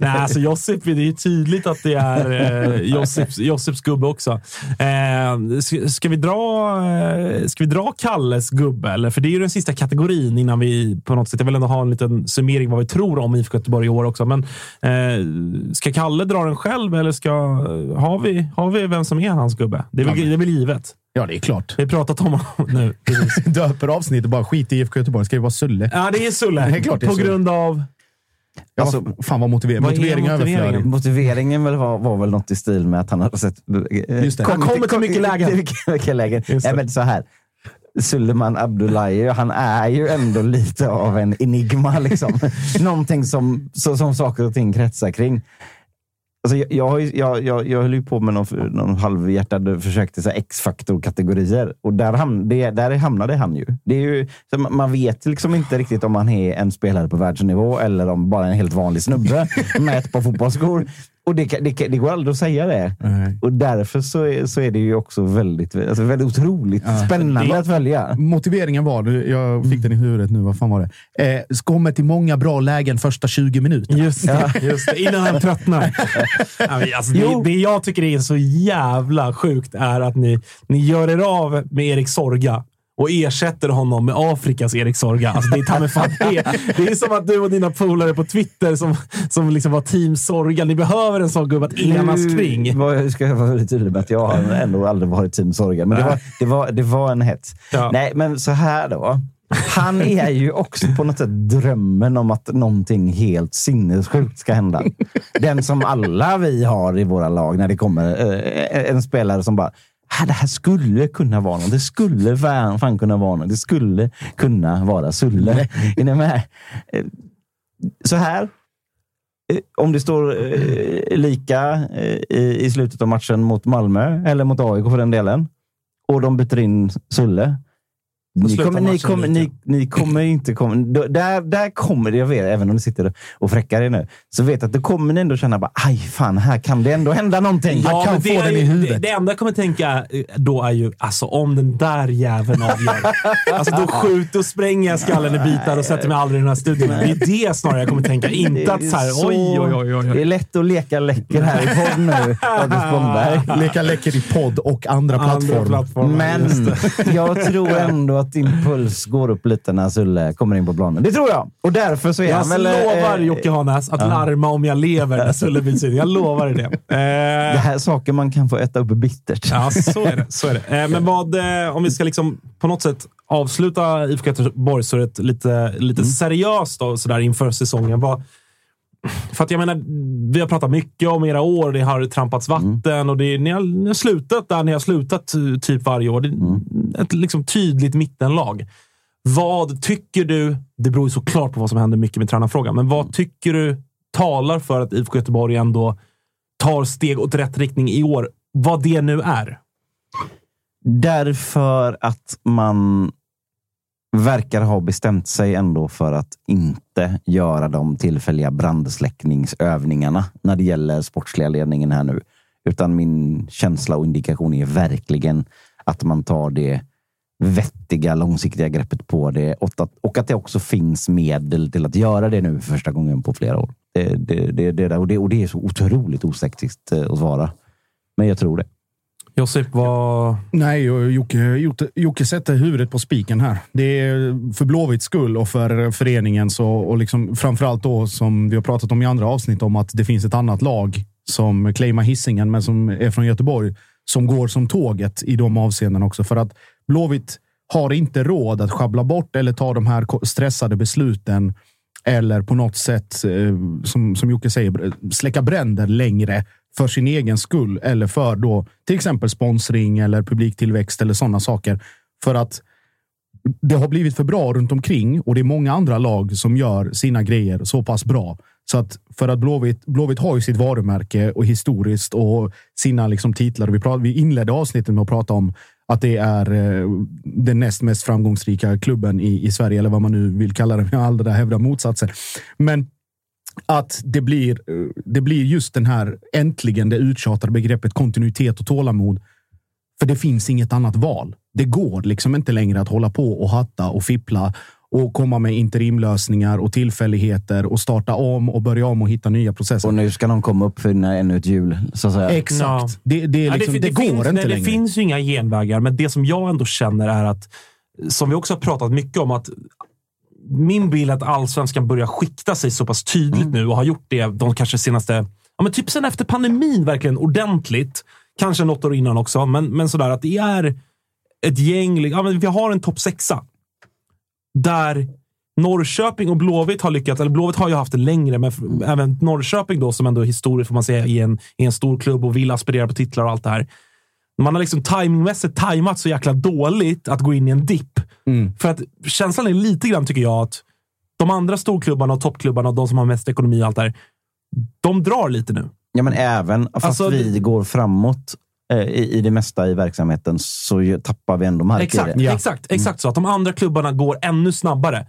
A: Nej, alltså Josip, det är tydligt att det är eh, Josips, Josips gubbe också. Eh, ska, ska, vi dra, eh, ska vi dra Kalles gubbe? Eller? För det är ju den sista kategorin innan vi på något sätt... Jag vill ändå ha en liten summering vad vi tror om IFK Göteborg i år också. Men eh, ska Kalle dra den själv eller ska, har, vi, har vi vem som är hans gubbe? Det är väl, det är väl givet.
C: Ja, det är klart.
A: Vi har pratat om honom nu. <laughs>
C: Döper avsnittet bara skit i IFK Göteborg. Ska det vara Sulle?
A: Ja, det är Sulle.
C: Det är klart det är
A: på
C: Sulle.
A: grund av...
C: Ja,
B: Alltså,
C: fan vad motiver-
A: vad
C: motiveringen
A: motiveringen?
B: Motiveringen väl var, var väl något i stil med att han hade sett...
C: Just det.
A: Han kommer till mycket lägen. <laughs>
B: mycket- lägen. Nej, men så här. Suleiman Abdullahi, han är ju ändå lite av en enigma. Liksom. <laughs> Någonting som, så, som saker och ting kretsar kring. Alltså jag, jag, har ju- jag, jag, jag höll ju på med någon, någon halvhjärtad försök till X-faktor-kategorier. Och där, ham, det, där hamnade han ju. Det är ju så man- man vet liksom inte riktigt om han är en spelare på världsnivå eller om bara en helt vanlig snubbe <laughs> med ett par fotbollsskor. Och det, det, det går aldrig att säga det.
C: Nej.
B: Och därför så är, så är det ju också väldigt, alltså väldigt otroligt spännande att följa.
C: Motiveringen var, jag fick den i huvudet nu, vad fan var det? Eh, kommer till många bra lägen första 20 minuterna.
A: Just det, <laughs> just det. Innan han tröttnar. <laughs> Ja, alltså, det, det jag tycker är så jävla sjukt är att ni, ni gör er av med Erik Sorga och ersätter honom med Afrikas Erik Sorga. Alltså, det, är ta fan <laughs> det. det är som att du och dina polare på Twitter som, som liksom var team Sorga. Ni behöver en sån gubbe att enas kring.
B: Var- ska jag vara väldigt tydlig med att jag har ändå aldrig varit team Sorga, men det var, det, var, det var en hets.
A: Ja.
B: Nej, men så här då. Han är ju också på något sätt drömmen om att någonting helt sinnessjukt ska hända. Den som alla vi har i våra lag när det kommer eh, en spelare som bara "Ah, det här skulle kunna vara något. Det skulle fan fan kunna vara något. Det skulle kunna vara Sulle. Är ni med? Eh, Så här. Eh, Om det står eh, lika i, i slutet av matchen mot Malmö, eller mot AIK för den delen, och de byter in Sulle. Ni kommer, ni, kommer, ni, ni kommer inte komma... Där, där kommer det, jag vet, även om ni sitter och fräckar er nu, så vet jag att då kommer ni ändå känna bara, aj fan, här kan det ändå hända någonting.
C: Ja, kan
A: men
C: få
A: det, är
C: den i huvudet.
A: Det, det enda jag kommer tänka eh, då är ju, alltså om den där jäveln avgör. alltså då skjuter och spränger jag skallen i bitar och sätter mig aldrig i den här studion. Det är det snarare jag kommer tänka. Inte att så här,
B: så-
A: oj, oj, oj, oj.
B: Det är lätt att leka läcker här i podd nu, August Spångberg.
C: Leka läcker i podd och andra
A: Andra
C: plattformar.
B: Men jag tror ändå att din puls går upp lite när Sulle kommer in på planen. Det tror jag. Och därför så är
A: Jag
B: han väl...
A: lovar
B: eh,
A: Jocke Hanäs att larma om jag lever när Sulle byts in. Jag lovar dig det. Eh, <laughs>
B: Det här är saker man kan få äta upp bittert.
A: Ja, så är det. Så är det. Eh, men vad, eh, om vi ska liksom på något sätt avsluta IFK Göteborg så är det lite, lite seriöst då, så där inför säsongen. Vad, för att jag menar, vi har pratat mycket om era år. Det har trampats vatten och det, ni, har, ni har slutat där ni har slutat typ varje år. Det är ett liksom tydligt mittenlag. Vad tycker du? Det beror ju såklart på vad som händer mycket med tränarfrågan, men vad tycker du talar för att IFK Göteborg ändå tar steg åt rätt riktning i år vad det nu är?
B: Därför att man verkar ha bestämt sig ändå för att inte göra de tillfälliga brandsläckningsövningarna när det gäller sportsliga ledningen här nu. Utan min känsla och indikation är verkligen att man tar det vettiga, långsiktiga greppet på det och att, och att det också finns medel till att göra det nu för första gången på flera år. Det, det, det, det, och, det och det är så otroligt osexigt eh, att svara. Men jag tror det.
A: Josip, vad...
C: Nej, Jocke, Jocke, Jocke sätter huvudet på spiken här. Det är för Blåvitts skull och för föreningens och, och liksom framförallt då som vi har pratat om i andra avsnitt om att det finns ett annat lag som claimar hissingen men som är från Göteborg som går som tåget i de avseenden också. För att Blåvitt har inte råd att schabbla bort eller ta de här stressade besluten eller på något sätt, eh, som, som Jocke säger, släcka bränder längre för sin egen skull eller för då till exempel sponsring eller publiktillväxt eller sådana saker. För att det har blivit för bra runt omkring och det är många andra lag som gör sina grejer så pass bra. Så att för att Blåvitt, Blåvitt har ju sitt varumärke och historiskt och sina liksom titlar. Vi, prat, vi inledde avsnittet med att prata om att det är eh, den näst mest framgångsrika klubben i, i Sverige, eller vad man nu vill kalla det. Jag har aldrig hävdat motsatsen. Men att det blir, eh, det blir just den här äntligen det uttjatade begreppet kontinuitet och tålamod. För det finns inget annat val. Det går liksom inte längre att hålla på och hatta och fippla och komma med interimlösningar och tillfälligheter och starta om och börja om och hitta nya processer.
B: Och nu ska de komma upp för ännu ett hjul. Så att säga.
C: Exakt. Ja. Det, det, är liksom, ja, det, det, det går
A: finns,
C: inte
A: nej,
C: längre.
A: Det finns ju inga genvägar, men det som jag ändå känner är att, som vi också har pratat mycket om, att min bild är att allsvenskan börjar skikta sig så pass tydligt mm. nu och har gjort det de kanske senaste, ja men typ sen efter pandemin verkligen ordentligt. Kanske något år innan också, men, men sådär att det är ett gäng. Ja, men vi har en topp sexa där Norrköping och Blåvitt har lyckats. Eller Blåvitt har ju haft det längre, men även Norrköping då som ändå historiskt får man säga i en, i en stor klubb och vill aspirera på titlar och allt det här. Man har liksom timingmässigt tajmat så jäkla dåligt att gå in i en dipp. Mm. För att känslan är lite grann, tycker jag, att de andra storklubbarna och toppklubbarna och de som har mest ekonomi och allt det här, de drar lite nu.
B: Ja, men även fast alltså, vi går framåt i, i det mesta i verksamheten så tappar vi ändå mark
A: exakt,
B: i det.
A: Exakt, exakt så. Att de andra klubbarna går ännu snabbare.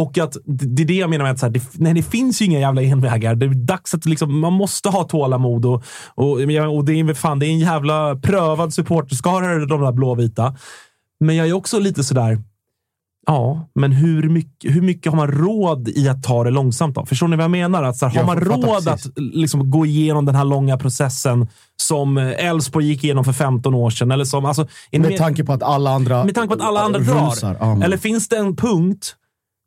A: Och att det är det jag menar med att så här, det, nej, det finns ju inga jävla envägar. Det är dags att liksom, man måste ha tålamod och, och, och det, är, fan, det är en jävla prövad supporterskara, de där blåvita. Men jag är också lite sådär, Ja, men hur mycket, hur mycket har man råd i att ta det långsamt? Då? Förstår ni vad jag menar? Att så här, har man råd att liksom, gå igenom den här långa processen som Elfsborg gick igenom för 15 år sedan? Eller som, alltså,
C: med tanke på att alla andra
A: Med tanke på att alla andra drar. Ja. Eller finns det en punkt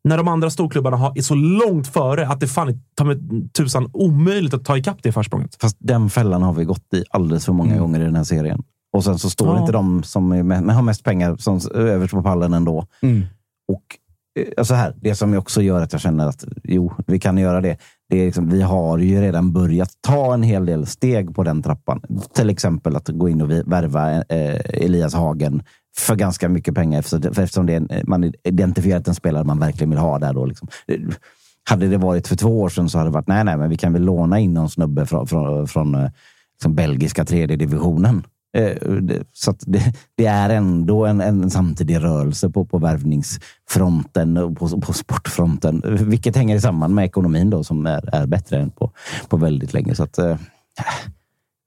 A: när de andra storklubbarna har, är så långt före att det fan med tusan omöjligt att ta ikapp det försprånget?
B: Fast den fällan har vi gått i alldeles för många mm. gånger i den här serien. Och sen så står ja. inte de som är, har mest pengar som överst på pallen ändå. Mm. Och eh, så alltså här, det som också gör att jag känner att jo, vi kan göra det. det är liksom, vi har ju redan börjat ta en hel del steg på den trappan. Till exempel att gå in och värva eh, Elias Hagen för ganska mycket pengar eftersom det är, man identifierat en spelare man verkligen vill ha där. Då, liksom. Hade det varit för två år sedan så hade det varit nej, nej, men vi kan väl låna in någon snubbe från, från, från eh, liksom belgiska tredje divisionen. Eh, så det, det, är ändå en, en samtidig rörelse på, på värvningsfronten och på, på sportfronten, vilket hänger samman med ekonomin då, som är, är bättre än på, på väldigt länge. Så att, äh,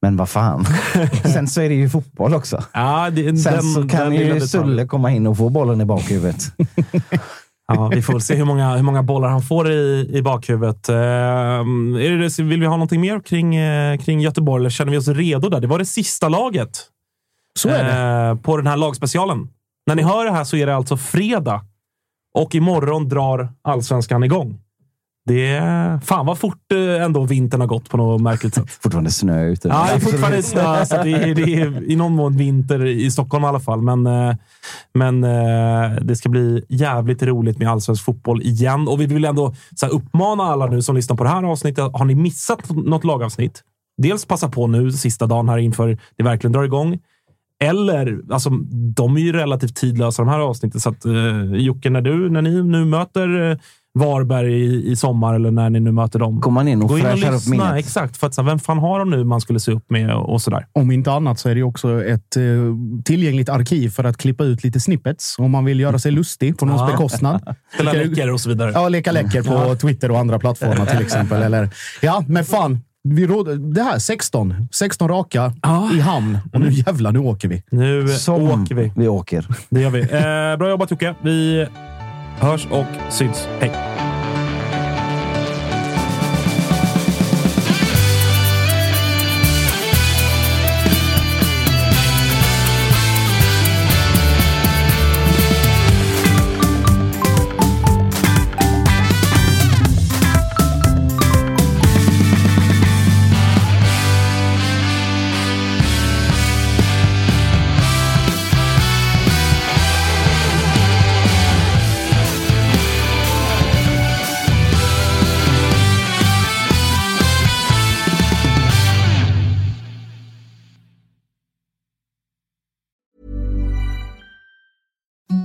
B: men vad fan. <laughs> Sen så är det ju fotboll också.
A: Ja, det,
B: Sen
A: den,
B: så kan ju Sulle komma in och få bollen i bakhuvudet. <laughs>
A: Ja, vi får väl se hur många, hur många bollar han får i, i bakhuvudet. Uh, är det, vill vi ha någonting mer kring, uh, kring Göteborg eller känner vi oss redo där? Det var det sista laget.
C: Så är det.
A: Uh, på den här lagspecialen. När ni hör det här så är det alltså fredag och imorgon drar allsvenskan igång. Det är, fan vad fort eh, ändå vintern har gått på något märkligt sätt. <laughs>
B: fortfarande snö ute.
A: Ja, det är fortfarande snö. Så det, är, det är i någon mån vinter i Stockholm i alla fall. Men, eh, men eh, det ska bli jävligt roligt med allsvensk fotboll igen. Och vi vill ändå så här, uppmana alla nu som lyssnar på det här avsnittet. Har ni missat något lagavsnitt? Dels passa på nu, sista dagen här inför det verkligen drar igång. Eller, alltså, de är ju relativt tidlösa de här avsnitten. Så att, eh, Jocke, när, du, när ni nu möter Varberg i, i sommar eller när ni nu möter dem.
B: Går man in och
A: Gå in och
B: fräschar upp minnet.
A: Exakt, för att så, vem fan har de nu man skulle se upp med och, sådär.
C: Om inte annat så är det också ett eh, tillgängligt arkiv för att klippa ut lite snippets om man vill göra sig lustig på någons
A: Ja.
C: bekostnad. <laughs>
A: Spela läcker och så vidare.
C: Ja, leka läcker på Twitter och andra plattformar till exempel. Eller, ja, men fan. Vi råd, det här, 16. 16 raka i hamn. Och nu jävlar, nu åker vi.
A: Nu
B: Som
A: åker vi.
B: vi åker.
A: Det gör vi. Eh, bra jobbat Jocke. Vi hörs och syns. Hej!